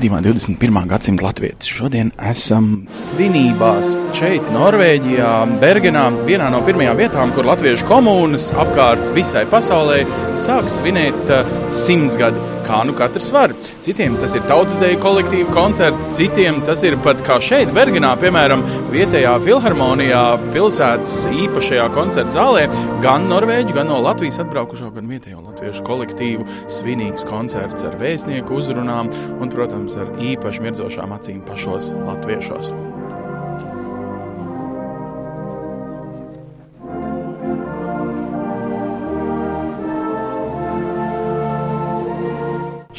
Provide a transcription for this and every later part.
raidījumā 21. gadsimta latvieši. Šodien esam svinībās šeit, Norvēģijā, Bergenā, vienā no pirmajām vietām, kur latviešu komunas apkārt visai pasaulē sāk svinēt uh, simtsgadi. Kā nu katrs var. Citiem tas ir tautas deju kolektīva koncerts, citiem tas ir pat kā šeit, Bergenā, piemēram, vietējā filharmonijā, pilsētas īpašajā koncerta zālē. Gan Norvēģi, gan no Latvijas atbraukušo, gan vietējo latviešu kolektīvu svinīgs koncerts ar vēstnieku uzrunām un, protams, ar īpaši mirdzošām acīm pašos latviešos.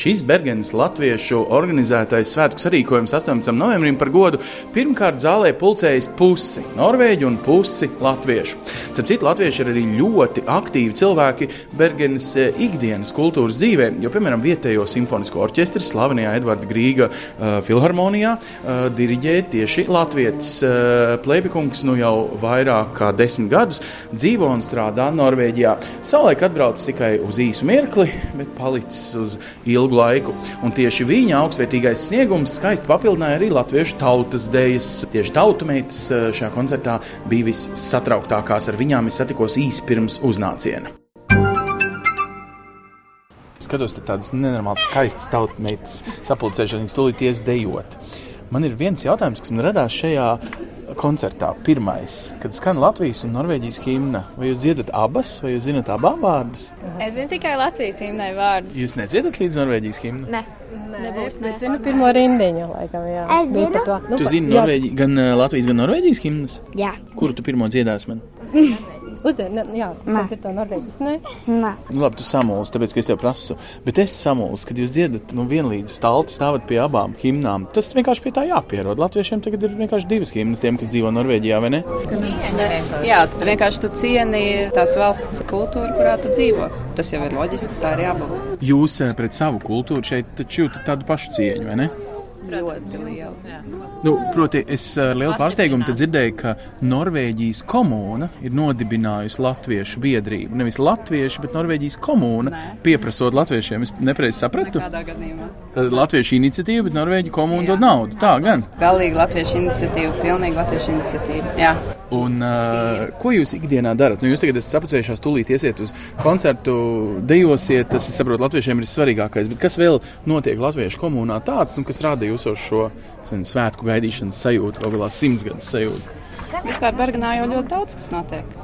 Šis Bergenas latviešu organizētais svētku sarīkojums 18. novembrim par godu pirmkārt zālē pulcējas pusi norvēģu un pusi latviešu. Starp citu, latvieši ir arī ļoti aktīvi cilvēki Bergenas eh, ikdienas kultūras dzīvē, jo, piemēram, vietējo simfonisko orķestri slavenajā Edvarda Grīga uh, filharmonijā uh, diriģē tieši latvietis uh, Plēbikungs nu jau vairāk kā desmit gadus dzīvo un strādā Norvēģijā. Savulaik atbraucis tikai uz īsu mirkli, bet palicis uz ilgu laiku. Un tieši viņa augstvērtīgais sniegums skaisti papildināja arī latviešu tautas dejas. Tieši tautu meitas eh, šajā koncertā bija vissatrauktākās. Ar viņām es satikos īsi pirms uznāciena. Skatos, ka tādas nenormālas, skaistas tautmeitas sapulcējušās, viņas tūlīt ies dejot. Man ir viens jautājums, kas man radās šajā koncertā. Pirmais, kad skan Latvijas un Norvēģijas himna, vai jūs dziedat abas, vai jūs zinat abām vārdus? Es zinu tikai Latvijas himnai vārdus. Jūs nedziedat līdz Norvēģijas himnai? Ne. Nebūs, ne. Es zinu pirmo rindiņu, laikam, jā. Es zinu. Nu, Tu zini, Norvēģi, gan uh, Latvijas, gan Norvēģijas himnas? Jā, Kuru tu pirmo dziedāsi man? Uzzini, ne, jā, kāds ir to Norvēģis? Nē, nē. Nu, labi, tu samulsi, tāpēc, es tev prasu. Bet es samulsu, kad jūs dziedat nu, vienlīdz stalti stāvat pie abām himnām. Tas vienkārši pie tā jāpierod. Latviešiem tagad ir vienkārši divas himnas, tiem, kas dzīvo Norvēģijā, vai ne? Jā, vienkārši tu cieni tās valsts kultūru, kurā tu dzīvo. Tas jau ir loģiski, tā ir jābūt. Jūs eh, pret savu kultūru šeit taču jūtat tādu pašu cieņu, vai ne? Ļoti liela. Nu, proti, es ar lielu pārsteigumu te dzirdēju, ka Norvēģijas komūna ir nodibinājusi latviešu biedrību. Nevis latviešu, bet Norvēģijas komūna pieprasot latviešiem. Es nepareizi sapratu. Latviešu iniciatīva, bet Norvēģija komūna dod naudu. Tā gan. Galīgi latviešu iniciatīva, pilnīgi latviešu iniciatīva. Jā. Un, uh, ko jūs ikdienā darat? Nu, jūs tagad esat sapucējušās, tūlīt iesiet uz koncertu, dejosiet. Tas, es saprotu, latviešiem ir svarīgākais. Bet kas vēl notiek latviešu komunā tāds, nu, kas rada jūsos šo sen, svētku gaidīšanas sajūtu, vēl galā simtsgadus sajūtu? Vispār Bergenā jau ļoti daudz kas notiek.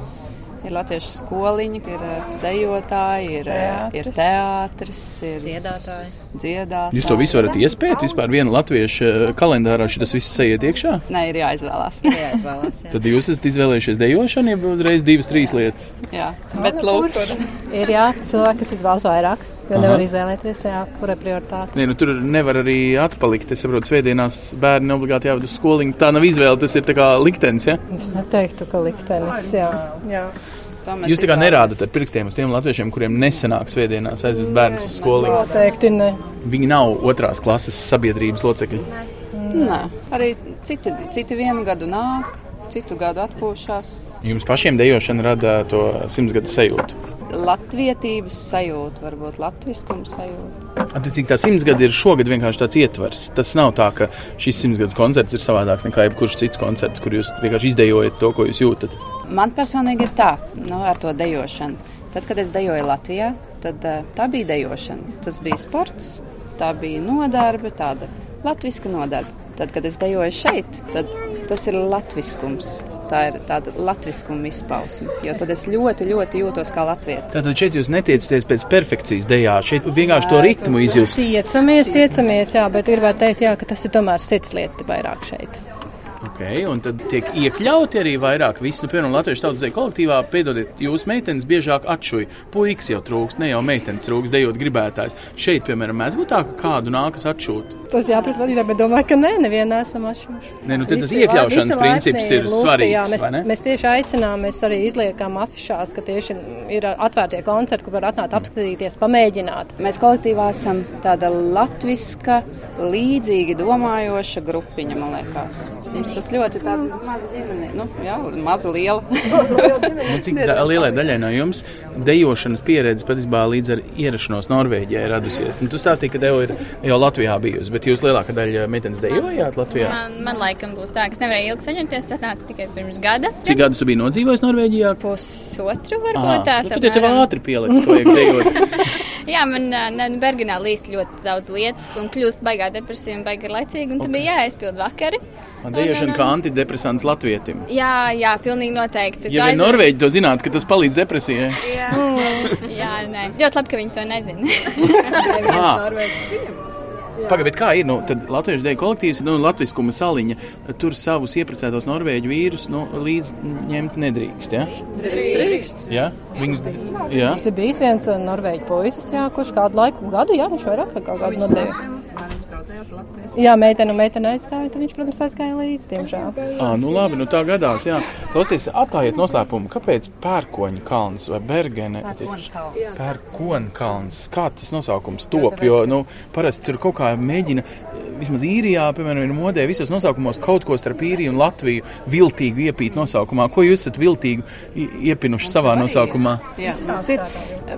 Ir latviešu skoliņa, ir eh, dejotāji, ir, eh, ir teātris, ir Dziedātāji. Dziedātāji. Jūs to visu varat iespēt vispār viena latviešu kalendārā, šis viss ejiet iekšā? Nē, ir jāizvēlās. Jāizvēlās. Jā. Tad jūs esat izvēlējušies dejošanu, ja uzreiz divas, trīs lietas. Jā, bet lūk, ir jā, cilvēki, kas izvēlas vairākas, jo Aha. nevar izvēlēties, jā, kura ir prioritāte. Nē, nu, tur nevar arī atpalikt. Es saprotu, svētdienās bērni obligāti jāved uz skoliņu. Tā nav izvēle, tas ir tā kā liktenis. Ja? Es neteiktu, ka liktenis, jā. jā. Jūs tā kā nerādat ar pirkstiem uz tiem latviešiem, kuriem nesenāk svētdienās aizvest bērnus uz skoliņu. Noteikti ne. Viņi nav otrās klases sabiedrības locekļi. Nē, arī citi, citi vienu gadu nāk, citu gadu atpūšas. Jums pašiem dejošana rada to simtsgadu sajūtu. latvietības sajūta, varbūt latviskums sajūta. Cik tā simts gadi ir šogad vienkārši tāds ietvers. Tas nav tā, ka šis simts gadus koncerts ir savādāks nekā jebkurš cits koncerts, kur jūs vienkārši izdejojat to, ko jūs jūtat. Man personīgi ir tā, nu, ar to dejošanu. Tad, kad es dejoju Latvijā, tad uh, tā bija dejošana. Tas bija sports, tā bija nodarbe, tāda latviska nodarbe. Tad, kad es dejoju šeit, tad tas ir latviskums. Tā ir tāda latviskuma izpausme. Jo tad es ļoti, ļoti jūtos kā latvietis. Tātad šeit jūs netiecaties pēc perfekcijas dejā, šeit vienkārši to ritmu izjust. Tiecamies, tiecamies, jā, bet gribētu teikt, jā, ka tas ir tomēr sirdslieta vairāk šeit. Okay, un tad tiek iekļauti arī vairāk. Visi, nu, piemēram, Latvijas tautas deju kolektīvā, piedodiet, jūsu meitenes biežāk atšuja. Puikas jau trūkst, ne jau meitenes trūkst, dejot gribētājs. Šeit, piemēram, mēs būtu tā, ka kādu nākas atšūt. Tas jāprasa vadītājai, bet domāju, ka nē, nevienā esam atšķirīgi. Nē, nu tad tas iekļaušanas princips ir svarīgs. Jā, mēs, mēs tieši aicinām, mēs arī izliekam afišās, ka tieši ir atvērtie koncerti, kur var atnākt apskatīties, pamēģināt. Mēs kolektīvā esam tāda latviska, līdzīgi domājoša grupiņa, man liekas. Mums tas ļoti tāda maza ģimene, nu, jā, maza liela. nu, cik da, lielai daļai no jums dejošanas pieredze patiesībā līdz ar ierašanos Norvēģijā ir radusies? Nu, tu stāstīji, ka Deo ir jau Latvijā bijusi bet jūs lielākā daļa meitenes dejojāt Latvijā? Man, man laikam būs tā, ka es nevarēju ilgi saņemties. Es atnācu tikai pirms gada. Cik gadus biji nodzīvojis Norvēģijā? Pusotru varbūt tās. Nu, tad tev ātri pielicis, ko vajag dejot. Jā, man ne, Bergenā līst ļoti daudz lietas un kļūst baigā depresija un baigā laicīga. Un okay. tad bija jāaizpild vakari. Dejojšana kā antidepresants latvietim. Jā, jā, pilnīgi noteikti. Ja vien Norvēģi to zinātu, ka tas palīdz depresijai. jā, jā nē. Ļoti labi, ka viņi to nezina. Pagaidiet, kā ir? Nu, tad Latvijas dēļ kolektīvs nu, latviskuma saliņa. Tur savus iepriecētos norvēģu vīrus nu, līdz ņemt nedrīkst. Ja? Drīkst. Ja? Viņus, ja? Mums ir bijis viens norvēģu puisis, jā, kurš kādu laiku, gadu, jā, viņš vairāk kā kādu nedēļu. Jā, meitene, meitene aizgāja, tad viņš, protams, aizgāja līdzi, diemžēl. À, nu labi, nu tā gadās, jā. Klausieties, atklājiet noslēpumu, kāpēc pērkoņa kalns vai bergene? Pērkoņa kalns. Kā tas nosaukums top, jo, nu, parasti tur kaut kā mēģina vismaz īrijā, piemēram, ir modē visos nosaukumos kaut ko starp īriju un Latviju viltīgu iepīt nosaukumā. Ko jūs esat viltīgu iepinuši savā nosaukumā? Jā, mums ir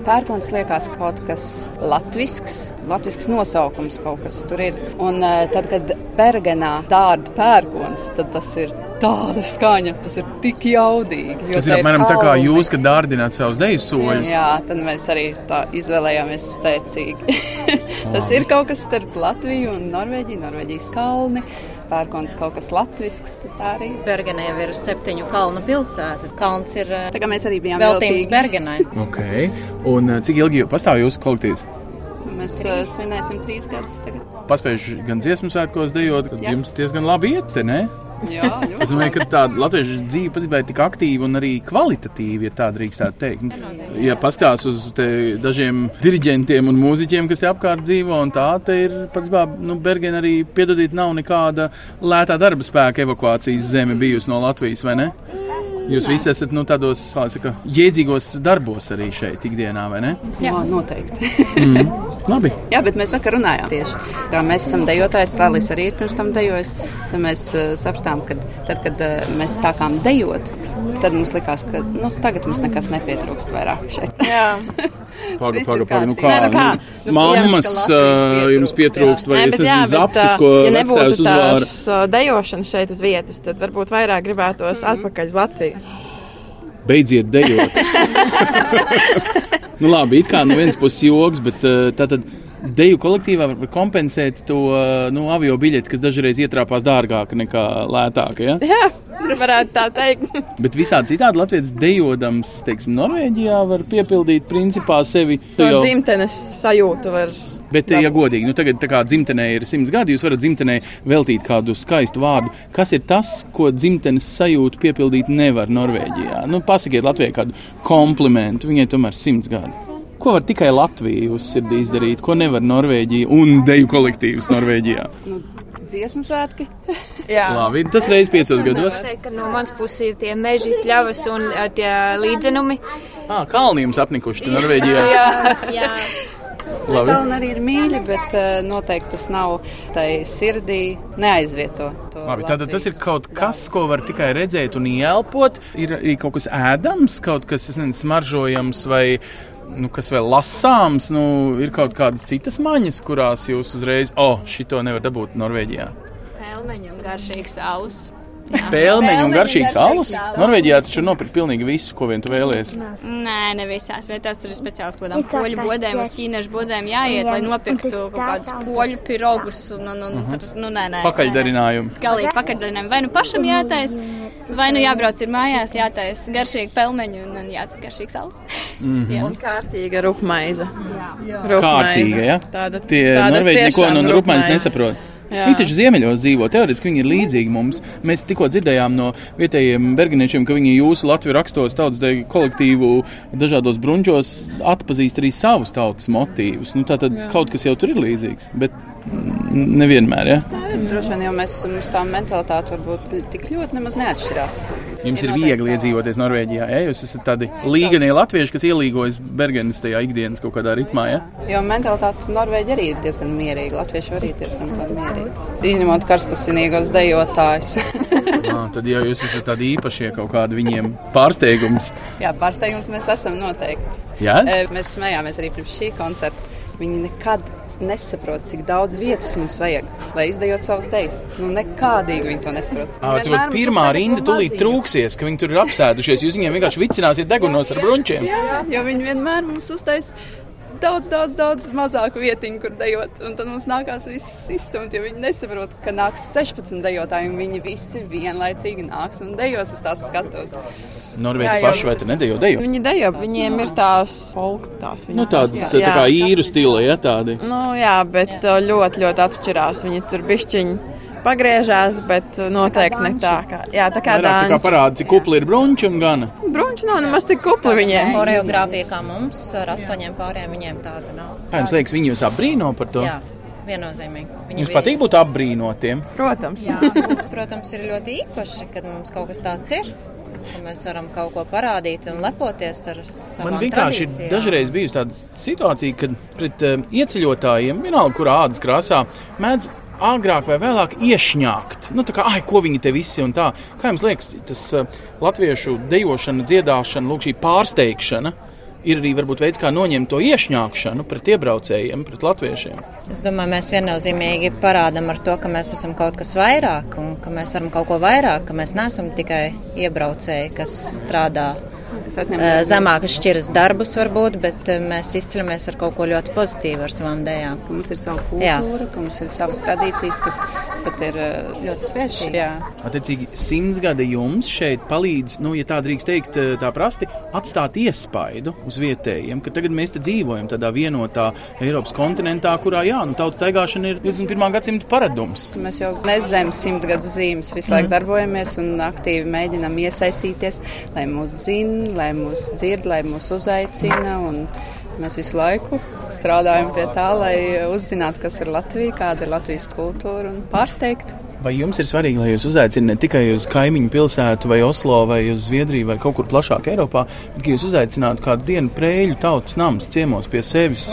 pērkons liekas kaut kas latvisks, latvisks nosaukums kaut kas tur ir. Un tad, kad Bergenā dārda pērkons, tad tas ir tāda skaņa, tas ir tik jaudīgi. Tas ir apmēram tā kā jūs, kad dārdināt savus deju soļus. Jā, tad mēs arī tā izvēlējāmies spēcīgi. tas ir kaut kas starp Latviju un Norvēģiju, Norvēģijas kalni. Pērkons kaut kas latvisks, tad tā arī. Bergenē jau ir septiņu kalnu pilsēta. Kalns ir tā kā mēs arī bijām veltījums Bergenai. Okay. Un cik ilgi pastāv jūsu kolektīvs? Mēs uh, svinēsim trīs gadus tagad. Paspējuši gan dziesmu svētkos dejot, tad Jā. jums diezgan labi iet, ne? Jā, tas nozīmē, ka tāda latviešu dzīve patiesībā ir tik aktīva un arī kvalitatīva, ja tā drīkst teikt. Ja paskatās uz dažiem diriģentiem un mūziķiem, kas te apkārt dzīvo, un tā ir patiesībā, nu, Bergen arī, piedodiet, nav nekāda lētā darba spēka evakuācijas zeme bijusi no Latvijas, vai ne? Jūs Nē. visi esat nu, tādos saka, jēdzīgos darbos arī šeit, ikdienā, vai ne? Jā, noteikti. mm. Labi. Jā, bet mēs vakar runājām tieši. Kā mēs esam dejotājs, Sālīs arī ir pirms tam dejojis. Tad mēs uh, sapratām, ka tad, kad uh, mēs sākām dejot, tad mums likās, ka nu, tagad mums nekas nepietrūkst vairāk šeit. Pagaid, pagaid, pagaid. Nu kā? Nē, nu kā? Nu, Mammas uh, jums pietrūkst, vai Nē, es nezinu, zaptis, ko ja nebūtu tās uh, dejošanas šeit uz vietas, tad varbūt vairāk gribētos mm -hmm. atpakaļ uz Latviju. Beidziet dejot. nu labi, it kā no vienas puses joks, bet uh, tātad deju kolektīvā var kompensēt to nu, avio biļeti, kas dažreiz ietrāpās dārgāk nekā lētāk. Ja? Jā, varētu tā teikt. Bet visādi citādi Latvijas dejodams, teiksim, Norvēģijā var piepildīt principā sevi. To jau... dzimtenes sajūtu var. Bet, ja godīgi, nu tagad, kā dzimtenē ir simts gadi, jūs varat dzimtenē veltīt kādu skaistu vārdu. Kas ir tas, ko dzimtenes sajūtu piepildīt nevar Norvēģijā? Nu, pasakiet Latvijai kādu komplimentu, viņai tomēr simts gadi. Ko var tikai Latvija uz sirdī izdarīt, ko nevar Norvēģija un deju kolektīvs Norvēģijā? Nu, dziesmu svētki. Jā, Labi, tas reizes piecos gados. Teikt, no manas puses ir tie meži, pļavas un tie līdzenumi. Ah, kalni jums apnikuši Norvēģijā. jā, jā. Labi. Kalni arī ir mīļi, bet uh, noteikti tas nav tai sirdī neaizvieto. to Labi, tātad tas ir kaut kas, ko var tikai redzēt un ielpot. Ir arī kaut kas ēdams, kaut kas es nezinu, smaržojams vai nu, kas vēl lasāms. Nu, ir kaut kādas citas maņas, kurās jūs uzreiz, oh, šito nevar dabūt Norvēģijā. Pelmeņu un garšīgs alus. Pēlmeņi un garšīgs alus. Norvēģijā taču nopirkt pilnīgi visu, ko vien tu vēlies. Nē, ne visās vietās. Tur ir speciāls kaut kādām poļu bodēm, uz ķīniešu bodēm jāiet, lai nopirktu kaut kādus poļu pirogus. Un, un, un, tur, nu, nē, nē. Pakaļdarinājumu. Galīgi pakaļdaļinājumi. Vai nu pašam jātais, vai nu jābrauc ir mājās, jātais garšīgi pelmeņi un, un jācer garšīgs alus. Jā. Un kārtīga rupmaize. Kārtīga, ja? Tāda, Tie tāda norvēģi neko no rupmaiņas rupmaize. nesaprot. Jā. Viņi taču ziemeļos dzīvo. Teorētiski viņi ir līdzīgi mums. Mēs tikko dzirdējām no vietējiem berginiešiem, ka viņi jūsu Latvijas rakstos, tautas kolektīvu, dažādos brunčos atpazīst arī savus tautas motīvus. Nu, tā tad kaut kas jau tur ir līdzīgs, bet nevienmēr. Ja? Droši vien jau mēs, mums tā mentalitāte varbūt tik ļoti nemaz neatšķirās. Jums ir viegli iedzīvoties Norvēģijā. Ja? Jūs esat tādi līganie latvieši, kas ielīgojas Bergenes tajā ikdienas kaut kādā ritmā. Ja? Jo mentalitāte Norvēģija arī ir diezgan mierīga. Latvieši arī ir diezgan mierīgi. Izņemot karstasinīgos dejotājus. Ah, tad jau jūs esat tādi īpašie kaut kādi viņiem pārsteigums. Jā, pārsteigums mēs esam noteikti. E, Mēs smējāmies arī pirms šī koncerta. Viņi nekad nesaprot, cik daudz vietas mums vajag, lai izdejot savus dejas. Nu, nekādīgi viņi to nesaprot. Ah, Vienmēr pirmā rinda tūlīt trūksies, ka viņi tur ir apsēdušies. Jūs viņiem vienkārši vicināsiet degunos ar brunčiem. Jā, jo viņi vienmēr mums uztais daudz, daudz, daudz mazāku vietiņu, kur dejot. Un tad mums nākās viss izstumt, jo viņi nesaprot, ka nāks 16 dejotāji, un viņi visi vienlaicīgi nāks un dejos uz tās skatos. Norvēģi Jā, paši vai tur nedejo dejo? Viņi dejo, viņiem ir tās polktās. Nu, tādas tā kā īru stila, ja tādi. Nu, jā, bet jā. ļoti, ļoti atšķirās. Viņi tur bišķiņi pagriežās, bet noteikti ne tā kā. Jā, tā kā Vairāk tā kā parāda, cik kupli ir brunči un gana. Brunči nav nemaz tik kupli viņiem. Horeogrāfija kā mums ar astoņiem pāriem viņiem tāda nav. Kā jums liekas, viņi jūs apbrīno par to? Jā, viennozīmīgi. Viņi Jums patīk būt apbrīnotiem. Protams. Jā, tas, protams, ir ļoti īpaši, kad mums kaut kas tāds ir. Mēs varam kaut ko parādīt un lepoties ar savām Man vienkārši ir tradīcijām. dažreiz bijusi tāda situācija, kad pret uh, ieceļotājiem, vienalga kurā ādas krāsā, mēdz agrāk vai vēlāk iešņākt. Nu, kā, ai, ko viņi te visi un tā. Kā jums liekas, tas uh, latviešu dejošana, dziedāšana, lūk, šī pārsteigšana ir arī varbūt veids, kā noņemt to iešņākšanu pret iebraucējiem, pret latviešiem. Es domāju, mēs viennozīmīgi parādām ar to, ka mēs esam kaut kas vairāk un ka mēs varam kaut ko vairāk, ka mēs neesam tikai iebraucēji, kas strādā eh, zemākas šķiras darbus, varbūt, bet eh, mēs izceļamies ar kaut ko ļoti pozitīvu ar savām dēļām. Mums ir sava Jā. kultūra, ka mums ir savas tradīcijas, kas pat ir eh, Ļoti spēcīgi. Jā, Attiecīgi, simts gadi jums šeit palīdz, nu, ja tā drīkst teikt, eh, tā prasti, atstāt iespaidu uz vietējiem, ka tagad mēs te dzīvojam tādā vienotā Eiropas kontinentā, kurā, jā, nu, tautu taigāšana ir 21. gadsimta paradums. Mēs jau nezem simtgadus zīmes visu laiku darbojamies un aktīvi mēģinām iesaistīties, lai mūs zina, lai mūs dzird, lai mūs uzaicina. un Mēs visu laiku strādājam pie tā, lai uzzinātu, kas ir Latvija, kāda ir Latvijas kultūra un pārsteigtu. Vai jums ir svarīgi, lai jūs uzaicināt ne tikai uz kaimiņu pilsētu, vai Oslo, vai uz Zviedriju, vai kaut kur plašāk Eiropā, bet ka jūs uzaicinātu kādu dienu prēļu tautas nams ciemos pie sevis?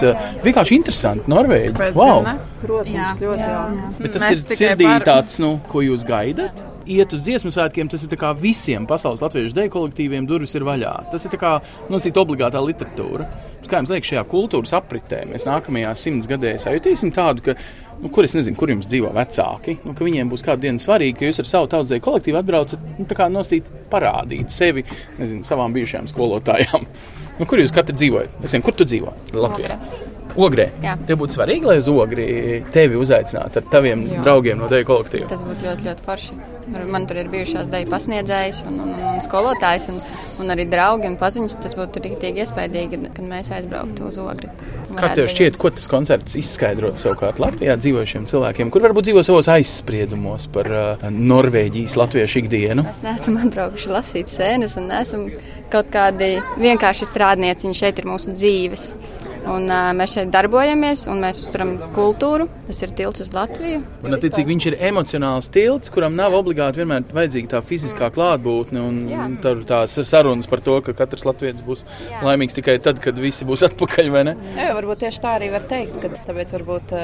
Vienkārši interesanti, Norvēģi. Wow! Protams, ļoti jauki. Bet tas Mēs ir sirdī par- tāds, nu, ko jūs gaidat. Iet uz dziesmu svētkiem, tas ir kā visiem pasaules latviešu deju kolektīviem durvis ir vaļā. Tas ir kā nosīt obligātā literatūra. Kā jums liekas, šajā kultūras apritē mēs nākamajā simts gadē sajutīsim tādu, ka, nu, kur es nezinu, kur jums dzīvo vecāki, nu, ka viņiem būs kāda diena svarīga, ka jūs ar savu tautas deju kolektīvu atbraucat, nu, tā kā nosīt parādīt sevi, nezinu, savām bijušajām skolotājām. Nu, kur jūs katru dzīvojat? Es nezinu, kur tu dzīvo? Latvijā. Ogrē. Jā. Tev būtu svarīgi, lai uz ogri tevi uzaicinātu ar taviem Jā. draugiem no deju kolektīva. Tas būtu ļoti, ļoti forši. Man tur ir bijušās daļai pasniedzējas un, un, un skolotājs, un, un arī draugi un paziņas. Tas būtu rīktīgi iespaidīgi, kad mēs aizbrauktu uz ogri. Kā tev šķiet, ko tas koncerts izskaidrot savukārt Latvijā dzīvojušiem cilvēkiem, kur varbūt dzīvo savos aizspriedumos par uh, Norvēģijas latviešu ikdienu? Mēs neesam atbraukuši lasīt sēnes, un neesam kaut kādi vienkārši strādnieciņi. Šeit ir mūsu dzīves. Un, uh, mēs šeit darbojamies, un mēs uzturam kultūru. Tas ir tilts uz Latviju. Un, attiecīgi, viņš ir emocionāls tilts, kuram nav obligāti vienmēr vajadzīga tā fiziskā klātbūtne. Un tur tās sarunas par to, ka katrs latviečs būs Jā. laimīgs tikai tad, kad visi būs atpakaļ. Jā, varbūt tieši tā arī var teikt, ka tāpēc varbūt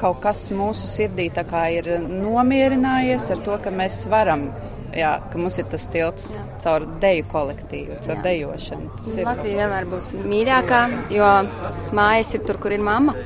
kaut kas mūsu sirdī ir nomierinājies ar to, ka mēs varam jā, ka mums ir tas tilts jā. caur deju kolektīvu, caur jā. dejošanu. Tas ir. Latvija vienmēr būs mīļākā, jo mājas ir tur, kur ir mamma.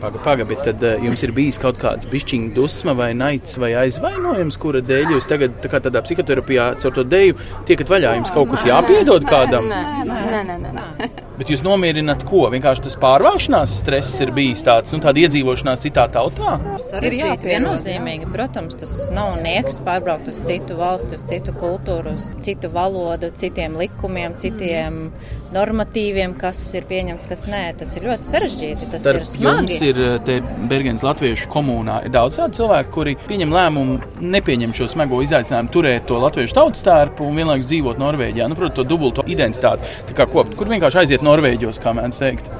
Pagaidām, paga, bet tad uh, jums ir bijis kaut kāds bišķiņa dusma vai naids vai aizvainojums, kura dēļ jūs tagad tā kā tādā psihoterapijā caur to deju tiekat vaļā. Jums kaut kas jāpiedod kādam? Nē, nē, nē. nē, nē. Bet jūs nomierināt, ko? Vienkārši tas pārvākšanās stress ir bijis tāds, nu, tāda iedzīvošanās citā tautā. Ir viennozīmīgi. Protams, tas nav nieks pārbraukt uz citu valsti, uz citu kultūru, uz citu valodu, citiem likumiem, citiem normatīviem, kas ir pieņemts, kas nē. Tas ir ļoti sarežģīti. Tas Starp ir smagi. Jums ir eh, te Bergens latviešu komunā. Ir daudz tādu cilvēku, kuri pieņem lēmumu nepieņemt šo smago izaicinājumu, turēt to latviešu tautas tērpu un vienlaikus dzīvot Norvēģijā. Nu, protams, to dubulto identitāti. Kopt, kur vienkārši aiziet no Norvēģos, kā mēdz teikt.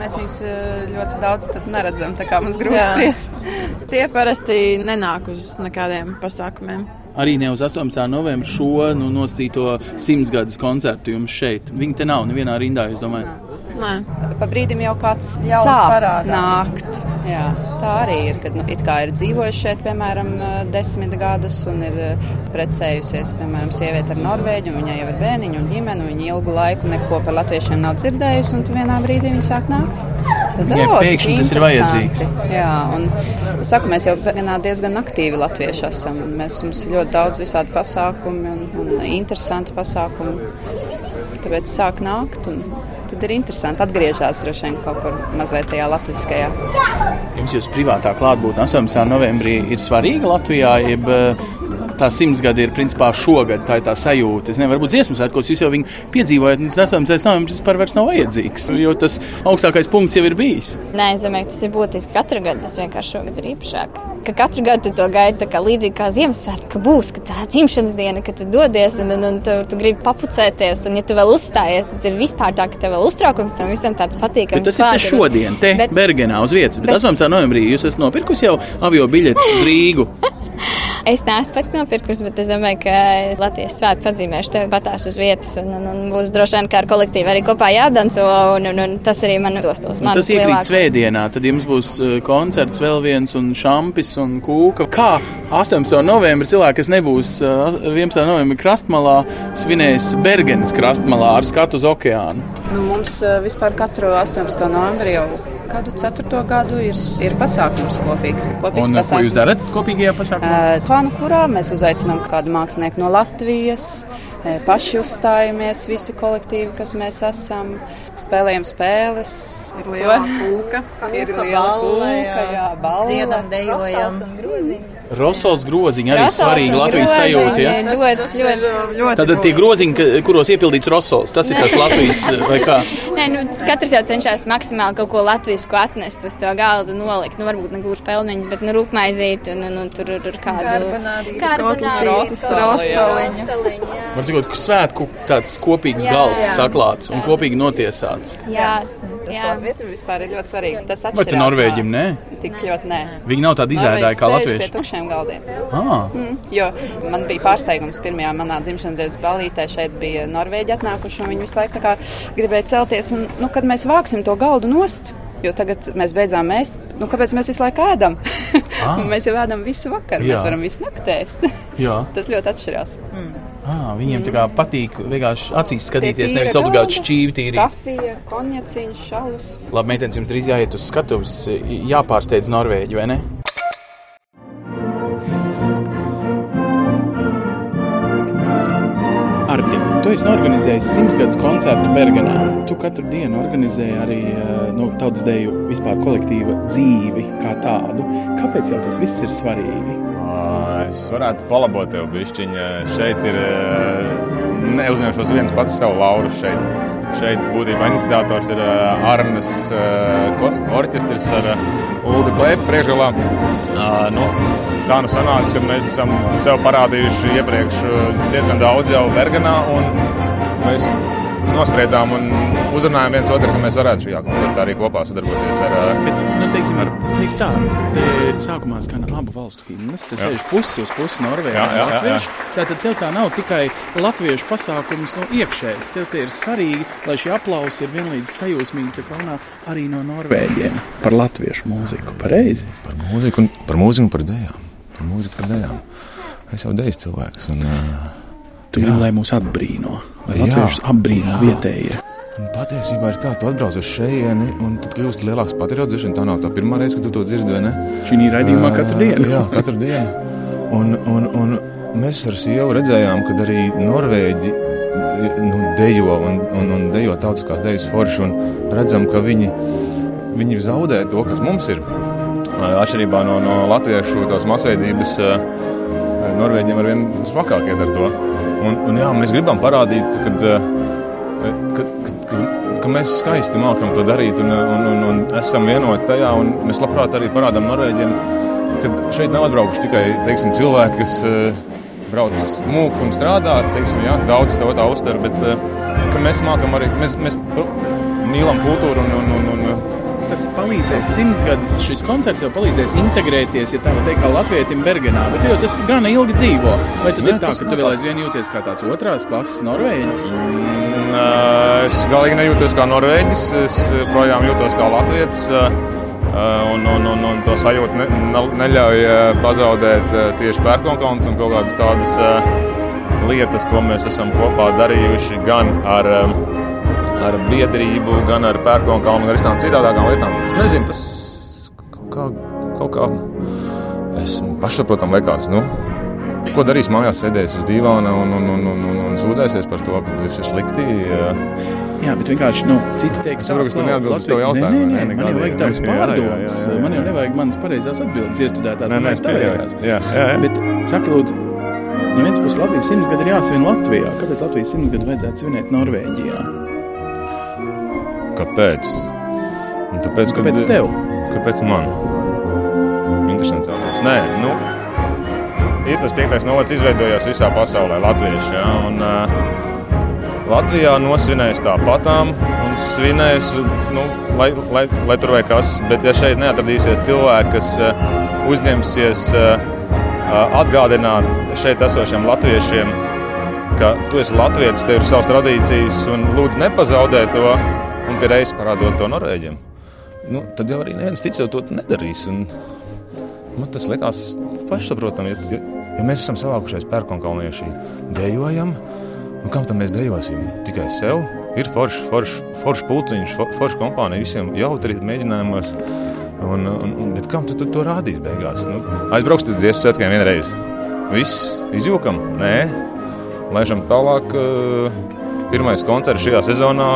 Mēs viņus eh, ļoti daudz neredzam, tā kā mums grūti spriest. Tie parasti nenāk uz nekādiem pasākumiem. Arī ne uz 18. novembra šo nu, nosacīto simtsgades koncertu jums šeit. Viņi te nav nevienā rindā, es domāju. Nē. Pa brīdim jau kāds sāk parādās. nākt. Jā, tā arī ir, kad nu, it kā ir dzīvojuši šeit, piemēram, desmit gadus un ir precējusies, piemēram, sieviete ar Norvēģu, un viņai jau ir bērniņu un ģimeni, un viņa ilgu laiku neko par latviešiem nav dzirdējusi, un vienā brīdī viņa sāk nākt. Tad daudz, pēkšņi tas ir vajadzīgs. Jā, un saku, mēs jau diezgan aktīvi latvieši esam. Mēs, mums ir ļoti daudz visādi pasākumi un, un interesanti pasākumi. Tāpēc sāk nākt. Un, tad ir interesanti atgriezties droši vien kaut kur mazliet tajā latviskajā. Jums jūsu privātā klātbūtne 18. novembrī ir svarīga Latvijā, jeb tā simts gadi ir principā šogad. Tā ir tā sajūta. Es nezinu, varbūt dziesmu svētkos jūs jau viņu piedzīvojat, un tas 8. novembris vispār vairs nav vajadzīgs, jo tas augstākais punkts jau ir bijis. Nē, es domāju, tas ir būtiski katru gadu. Tas vienkārši šogad ir īpašāk. Ka katru gadu to gaidi kā līdzīgi kā Ziemassvētku, ka būs ka tā dzimšanas diena, kad tu dodies un, un, un tu, tu gribi papucēties. Un, ja tu vēl uzstājies, tad ir vispār tā, ka tev vēl uztraukums tam visam tāds patīkams. Bet tas ir te šodien, te bet, Bergenā uz vietas. Bet, bet 18. novembrī jūs esat nopirkusi jau avio biļetes uz Rīgu. Es neesmu pat nopirkusi, bet es domāju, ka Latvijas svētkus atzīmēšu tev patās uz vietas. Un, un, un būs droši vien, ka ar kolektīvu arī kopā jādanco. Un, un, un tas arī man dos tos matus. Tas iekrīt svētdienā, tad jums būs uh, koncerts vēl viens un šampis un kūka. Kā 18. novembrī cilvēki, kas nebūs 11. Uh, novembrī krastmalā, svinēs Bergenes krastmalā ar skatu uz okeānu? Nu, mums uh, vispār katru 18. novembrī jau kādu ceturto gadu ir, ir pasākums kopīgs. kopīgs un, pasākums. Ko jūs darat kopīgajā pasākumā? Uh, plānu, kurā mēs uzaicinām kādu mākslinieku no Latvijas. Paši uzstājamies, visi kolektīvi, kas mēs esam, spēlējam spēles. Ir liela kūka, ir liela kūka, jā, jā balva, dziedam, dejojam. Rosols groziņi arī svarīgi Latvijas sajūta. Ja? Ļoti, ļoti, ļoti. Tad tie groziņi, kuros iepildīts rosols, tas ir tas Latvijas vai kā? Nē, nu, katrs jau cenšas maksimāli kaut ko latvisku atnest uz to galdu, nolikt. Nu, varbūt ne gluži pelniņas, bet nu, rūpmaizīt un, un, un tur ir kādu rosoliņu. Var sakot, ka svētku tāds kopīgs jā, galds jā. saklāts un kopīgi notiesāts. Jā. Tas Latvijam vispār ir ļoti svarīgi. Tas Vai tu Norvēģim nē? Tik ļoti nē. Viņi nav tādi izēdāji kā latvieši. Pie tukšiem galdiem. Ah. Mm, jo man bija pārsteigums pirmajā manā dzimšanas dienas balītē. Šeit bija Norvēģi atnākuši un viņi visu laiku gribēja celties. Un, nu, kad mēs vāksim to galdu nost, Jo tagad mēs beidzām ēst. Nu, kāpēc mēs visu laiku ēdam? Ah. mēs jau ēdam visu vakaru. Jā. Mēs varam visu nakti ēst. Tas ļoti atšķirās. Mm. Ah, viņiem tā kā patīk vienkārši acīs skatīties, nevis obligāti šķīvi tīri. Kafija, konjaciņš, šalus. Labi, meitenes, jums drīz jāiet uz skatuves, jāpārsteidz Norvēģi, vai ne? Tu esi norganizējis simtsgadus koncertu Bergenā. Tu katru dienu organizēji arī nu, tautas deju vispār kolektīva dzīvi kā tādu. Kāpēc jau tas viss ir svarīgi? Es varētu palabot tev bišķiņu. Šeit ir, neuzņemšos viens pats savu lauru šeit. Šeit būtībā iniciators ir Arnas orķestris ar Ulu Blēpu priekšgalā. Nu, tā nu sanāca, ka mēs esam sev parādījuši iepriekš diezgan daudz jau Bergenā. Mēs nospriedām un uzrunājām viens otru, ka mēs varētu šajā koncertā arī kopā sadarboties ar. Bet, nu, teiksim, ar... Es teiktu tā, te sākumā skan abu valstu himnas, te sēž pusi uz pusi Norvēģi un Latvieši. Tātad tev tā nav tikai latviešu pasākums no iekšējas. Tev tie ir svarīgi, lai šie aplausi ir vienlīdz sajūsmīgi te runā arī no Norvēģiem par latviešu mūziku. Pareizi? Par mūziku un par mūziku un par dejām. Par mūziku par dejām. Es jau deju cilvēks. Un, uh, tu gribi, lai mūs atbrīno, lai latviešus apbrīno vietējie. Un patiesībā ir tā, tu atbrauc uz šejieni, un tad kļūst lielāks patriots. Tā nav tā pirmā reize, kad tu to dzirdi, vai ne? Šī raidījumā katru dienu. jā, katru dienu. Un, un, un mēs ar sievu redzējām, ka arī Norvēģi nu, dejo un, un, un dejo tautiskās dejas forši, un redzam, ka viņi, viņi zaudē to, kas mums ir. Atšķirībā no, no latviešu tās masveidības, Norvēģiem ar vien svakāk iet ar to. Un, un jā, mēs gribam parādīt, ka, ka, ka ka, mēs skaisti mākam to darīt un, un, un, un esam vienoti tajā. Mēs labprāt arī parādām Norvēģiem, ka šeit nav atbraukuši tikai teiksim, cilvēki, kas uh, brauc mūku un strādā. Teiksim, jā, daudz to tā uztver, bet uh, mēs mākam arī, mēs, mēs mīlam kultūru un, un, un, un tas palīdzēs simts gadus. Šis koncerts jau palīdzēs integrēties, ja tā var teikt, kā latvietim Bergenā. Bet jo tas gan ilgi dzīvo. Vai tad Jā, ir tā, ka tu vēl aizvien jūties kā tāds otrās klases norvēģis? Mm, es galīgi nejūtos kā norvēģis. Es projām jūtos kā latvietis. Un, un, un, un to sajūtu ne, neļauj pazaudēt tieši pērkonkalns un kaut kādas tādas lietas, ko mēs esam kopā darījuši gan ar ar biedrību, gan ar pērkonu kalnu, gan ar visām citādākām lietām. Es nezinu, tas kaut kā, kaut kā es pašsaprotam liekas. Nu, Ko darīs mājās, sēdēs uz dīvāna un, un, un, un, un, un sūdzēsies par to, ka tas ir slikti? Jā, bet vienkārši nu, citi es saprotu, ka tu neatbildi uz to jautājumu. Nē, nē, nē, man jau vajag tādas pārdomas. Man jau nevajag manas pareizās atbildes, iestudētās manas tavējās. Jā, jā, jā. Bet, saka, lūdzu, no vienas puses Latvijas simts gadi ir jāsvin Latvijā. Kāpēc Latvijas simts gadu vajadzētu svinēt Norvēģijā? Kāpēc? Un tāpēc, kad, kāpēc tev? Kāpēc man? Interesants jautājums. Nē, nu, ir tas piektais novads izveidojās visā pasaulē, Latvieši. Ja, un, uh, Latvijā nosvinēs tāpatām un svinēs, nu, lai, lai, lai tur vai kas. Bet, ja šeit neatradīsies cilvēki, kas uh, uzņemsies uh, atgādināt šeit esošiem latviešiem, ka tu esi latviečs, tev ir savas tradīcijas, un lūdzu nepazaudē to un reizes parādot to Norvēģiem, nu, tad jau arī neviens cits to nedarīs. Un, man tas liekas pašsaprotami, ja, ja mēs esam savākušies pērkonkalnieši, dejojam, nu, kam tad mēs dejosim? Tikai sev. Ir foršs forš, forš pulciņš, foršs kompānija, visiem jautri mēģinājumos. Un, un, un, bet kam tu, tu to rādīs beigās? Nu, aizbrauks tas dziesmu svētkiem vienreiz. Viss izjūkam, nē, laižam tālāk. Pirmais koncerts šajā sezonā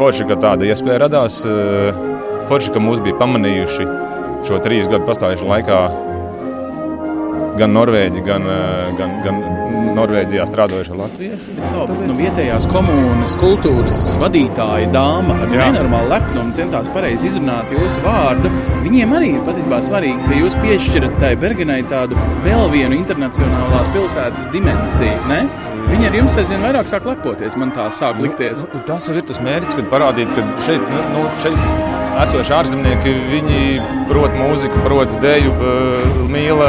forši, ka tāda iespēja radās. Eh, forši, ka mūs bija pamanījuši šo trīs gadu pastāvēšanu laikā gan Norvēģi, gan, eh, gan, gan Norvēģijā strādājuši latvieši. Tāpēc... Nu, vietējās komunas kultūras vadītāja dāma ar nenormālu lepnumu centās pareizi izrunāt jūsu vārdu. Viņiem arī ir patiesībā svarīgi, ka jūs piešķirat tai Bergenai tādu vēl vienu internacionālās pilsētas dimensiju. Ne? Viņi ar jums aizvien vairāk sāk lepoties, man tā sāk nu, likties. Nu, tas jau ir tas mērķis, kad parādīt, ka šeit, nu, nu šeit esošie ārzemnieki, viņi prot mūziku, prot deju, mīl.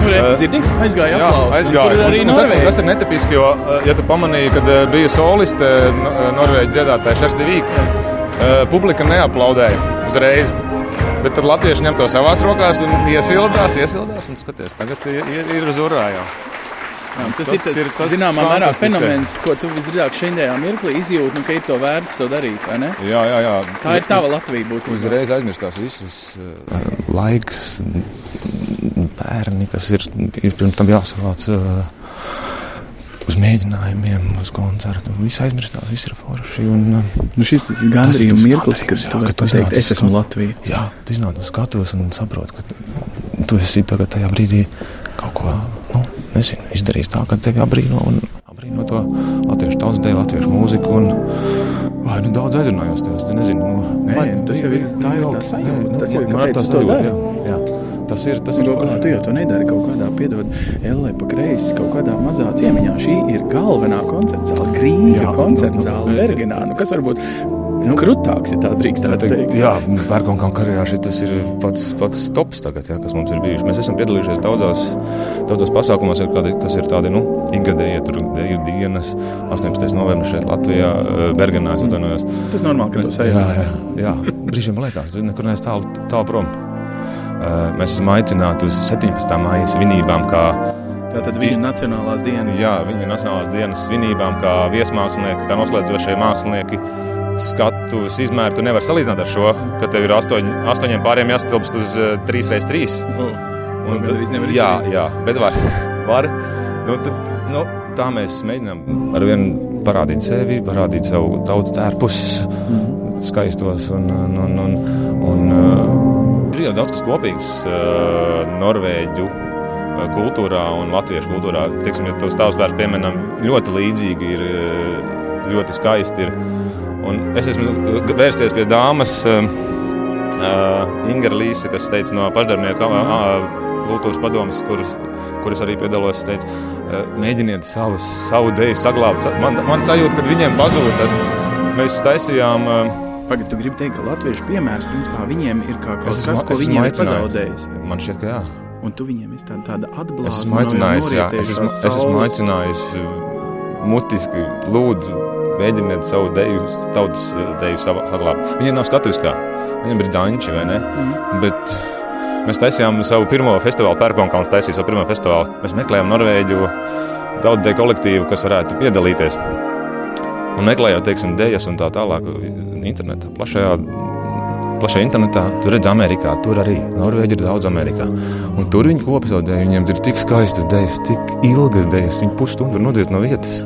Nu, re, dzirdi, aizgāja aplausi. Aizgāja. Un, un tas, tas ir netipiski, jo, ja tu pamanīji, kad bija soliste Norvēģi dziedātāja Šersti Vīka, publika neaplaudēja uzreiz. Bet tad latvieši ņem to savās rokās un iesildās, iesildās un skaties, tagad ir, ir, ir uz urājām. Jā, tas, tas ir tas, ir tas zināmā mērā fenomens, ko tu visdrīzāk šajā mirklī izjūti, nu, ka ir to vērts to darīt. Jā, jā, jā. Tā ir tava Latvija. Būtībā. Uzreiz aizmirstās visas uh, laiks, bērni, kas ir, ir pirms tam jāsavāc. Uh, Uz mēģinājumiem, uz koncertu. Viss aizmirstās, viss ir forši. Un, nu šis gandrījuma mirklis, kad tu vari pateikt, es esmu Latvija. Jā, tu iznāc uz skatuves un saproti, ka tu esi tagad tajā brīdī kaut ko, nezinu, izdarījis tā, ka tevi apbrīno un apbrīno to latviešu tautas dēļ, latviešu mūziku. Un, Vai nu daudz aizrunājos tev? Es nezinu, nu, Nē, vai, tas jau ir tā jau tā sajūta. Tas jau ir kā tāds sajūta. Jā, jā. Tas ir. Tas ir Galā, tu jau to nedari kaut kādā, piedod, Ellē pa kreisi, kaut kādā mazā ciemiņā. Šī ir galvenā koncerta zāle, Grīga koncerta zāle, Bergenā. Nu, kas varbūt nu, krutāks, ja tā drīkst tā teikt. Jā, Pērkona karjerā šis ir pats, pats tops tagad, jā, kas mums ir bijuši. Mēs esam piedalījušies daudzās, daudzās pasākumos, kādi, kas ir tādi nu, ikgadēji, tur deju dienas, 18. novembris šeit Latvijā, Bergenā. Tas normāli, ka tas ir. Jā, jā, jā. brīžiem liekas, tu nekur neesi tālu, tālu prom. Mēs esam aicināti uz 17. māja svinībām, kā Tātad viņu nacionālās dienas. Jā, viņu nacionālās dienas svinībām, kā viesmākslinieki, kā noslēdzošie mākslinieki. Skatuves izmēru tu nevari salīdzināt ar šo, ka tev ir astoņ, astoņiem pāriem jāstilpst uz uh, 3x3. Oh, un, tad, jā, jā, bet var. var. Nu, tad, nu, tā mēs mēģinām ar vienu parādīt sevi, parādīt savu tautas tērpus, mm. skaistos un, un, un, un, un uh, ir jau daudz kas kopīgs uh, Norvēģu kultūrā un latviešu kultūrā. Tiksim, ja tos tavs vērts pieminam, ļoti līdzīgi ir, ļoti skaisti ir. Un es esmu vērsties pie dāmas Inga Līsa, kas teica no pašdarbnieku uh, kultūras padomas, kuras, kuras arī piedalos. Teica, mēģiniet savu, savu deju saglabāt. Man, man sajūta, ka viņiem pazūd tas. Mēs taisījām. Uh, Pagaidā, tu gribi teikt, ka latviešu piemērs, principā, viņiem ir kā kaut kas, ko viņiem ir pazaudējis. Man šķiet, ka jā. Un tu viņiem esi tāda, tāda atbildīga. Es esmu aicinājis, jā, es esmu, es esmu aicinājis mutiski, lūdzu, mēģiniet savu deju, tautas deju saglabāt. Viņiem nav skatuviskā, viņiem ir danči, vai ne? Mm. Bet mēs taisījām savu pirmo festivālu, Pērkonkalns taisīja savu pirmo festivālu. Mēs meklējām Norvēģu daudz deju kolektīvu, kas varētu piedalīties. Un meklējot, teiksim, dēļas un tā tālāk, internetā, plašajā, plašajā internetā, tur redz Amerikā, tur arī Norvēģi ir daudz Amerikā. Un tur viņi dēļu, viņiem ir tik skaistas dēļas, tik ilgas dēļas, viņi pusstundu nodriet no vietas.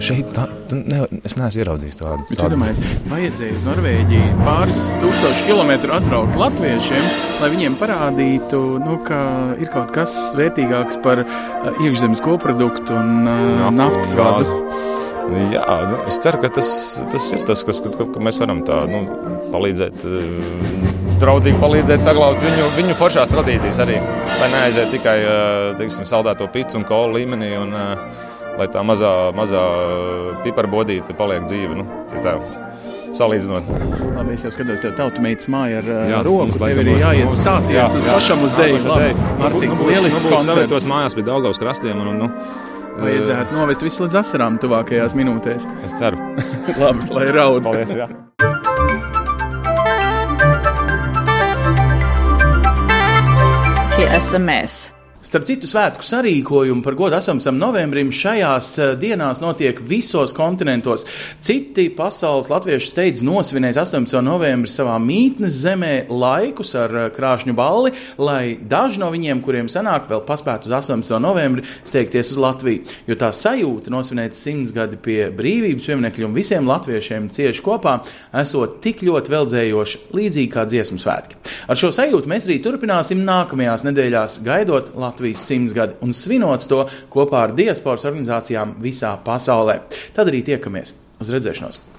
Šeit tā, ne, es neesmu ieraudzījis tādu. Domāju, vajadzēja uz Norvēģiju pāris tūkstošu kilometru atbraukt latviešiem, lai viņiem parādītu, nu, ka ir kaut kas vērtīgāks par uh, iekšzemes koproduktu un uh, naftas vādu. Jā, nu, es ceru, ka tas, tas ir tas, kas ka, ka mēs varam tā, nu, palīdzēt, draudzīgi palīdzēt saglabāt viņu, viņu foršās tradīcijas arī. Lai neaiziet tikai teiksim, saldēto pīci un kolu līmenī, un lai tā mazā, mazā piperbodīte paliek dzīva. Nu, tā, salīdzinot. Labi, es jau skatos, tev tautu meitas māja ar jā, roku. Tev ir jāiet stāties jā, uz jā, pašam uz deju. Labi, Martin, nu, lielisks nu, koncerts. Tos mājās pie Daugavas krastiem. Un, nu, Vajadzētu novest visu līdz asarām tuvākajās minūtēs. Es ceru. Labi, lai raud. Paldies, jā. Pie SMS. Starp citu, svētku sarīkojumu par godu 18. novembrim šajās eh, dienās notiek visos kontinentos. Citi pasaules latvieši steidz nosvinēt 18. novembri savā mītnes zemē laikus ar eh, krāšņu balli, lai daži no viņiem, kuriem sanāk, vēl paspētu uz 18. novembri steigties uz Latviju. Jo tā sajūta nosvinēt simts gadi pie brīvības pieminekļa un visiem latviešiem cieši kopā, esot tik ļoti veldzējoša, līdzīgi kā dziesmu svētki. Ar šo sajūtu mēs arī turpināsim nākamajās nedēļās, gaidot Latviju. Latvijas simtsgadi un svinot to kopā ar diasporas organizācijām visā pasaulē. Tad arī tiekamies uz redzēšanos!